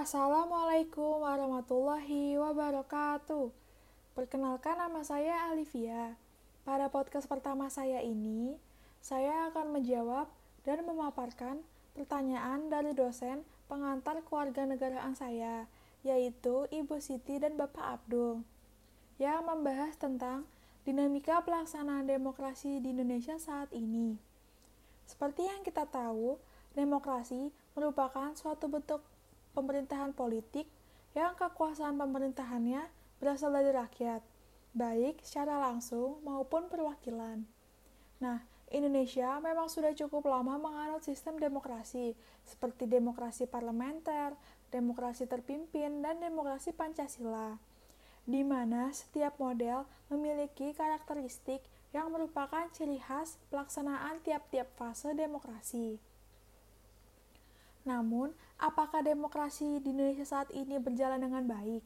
Assalamualaikum warahmatullahi wabarakatuh. Perkenalkan nama saya Alivia. Pada podcast pertama saya ini, saya akan menjawab dan memaparkan pertanyaan dari dosen pengantar keluarga negaraan saya, yaitu Ibu Siti dan Bapak Abdul, yang membahas tentang dinamika pelaksanaan demokrasi di Indonesia saat ini. Seperti yang kita tahu, demokrasi merupakan suatu bentuk pemerintahan politik yang kekuasaan pemerintahannya berasal dari rakyat, baik secara langsung maupun perwakilan. Nah, Indonesia memang sudah cukup lama menganut sistem demokrasi, seperti demokrasi parlementer, demokrasi terpimpin, dan demokrasi Pancasila, di mana setiap model memiliki karakteristik yang merupakan ciri khas pelaksanaan tiap-tiap fase demokrasi. Namun, apakah demokrasi di Indonesia saat ini berjalan dengan baik?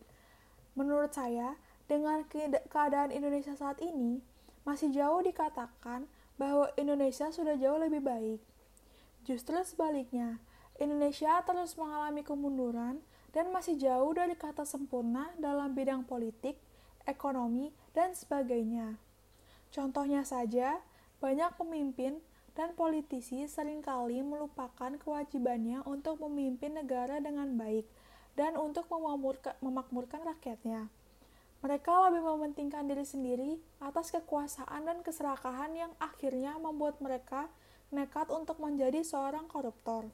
Menurut saya, dengan keadaan Indonesia saat ini, masih jauh dikatakan bahwa Indonesia sudah jauh lebih baik. Justru sebaliknya, Indonesia terus mengalami kemunduran dan masih jauh dari kata sempurna dalam bidang politik, ekonomi, dan sebagainya. Contohnya saja, banyak pemimpin dan politisi sering kali melupakan kewajibannya untuk memimpin negara dengan baik dan untuk memakmurkan rakyatnya. Mereka lebih mementingkan diri sendiri atas kekuasaan dan keserakahan yang akhirnya membuat mereka nekat untuk menjadi seorang koruptor.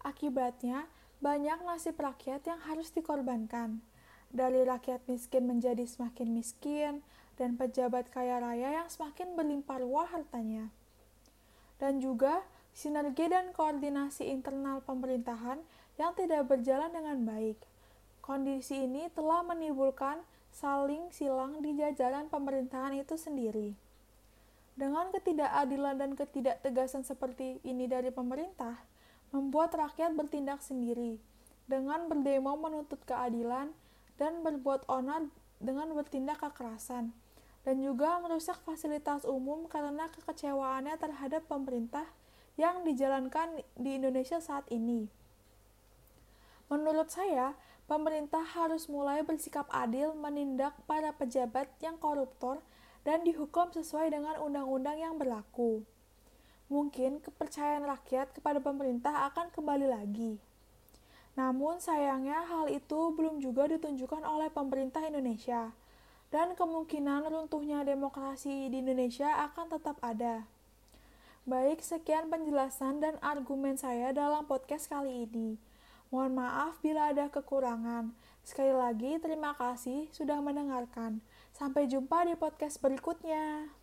Akibatnya, banyak nasib rakyat yang harus dikorbankan. Dari rakyat miskin menjadi semakin miskin, dan pejabat kaya raya yang semakin berlimpah ruah hartanya. Dan juga sinergi dan koordinasi internal pemerintahan yang tidak berjalan dengan baik. Kondisi ini telah menimbulkan saling silang di jajaran pemerintahan itu sendiri. Dengan ketidakadilan dan ketidaktegasan seperti ini dari pemerintah, membuat rakyat bertindak sendiri dengan berdemo menuntut keadilan dan berbuat onar dengan bertindak kekerasan dan juga merusak fasilitas umum karena kekecewaannya terhadap pemerintah yang dijalankan di Indonesia saat ini. Menurut saya, pemerintah harus mulai bersikap adil menindak para pejabat yang koruptor dan dihukum sesuai dengan undang-undang yang berlaku. Mungkin kepercayaan rakyat kepada pemerintah akan kembali lagi. Namun sayangnya hal itu belum juga ditunjukkan oleh pemerintah Indonesia dan kemungkinan runtuhnya demokrasi di Indonesia akan tetap ada. Baik, sekian penjelasan dan argumen saya dalam podcast kali ini. Mohon maaf bila ada kekurangan. Sekali lagi, terima kasih sudah mendengarkan. Sampai jumpa di podcast berikutnya.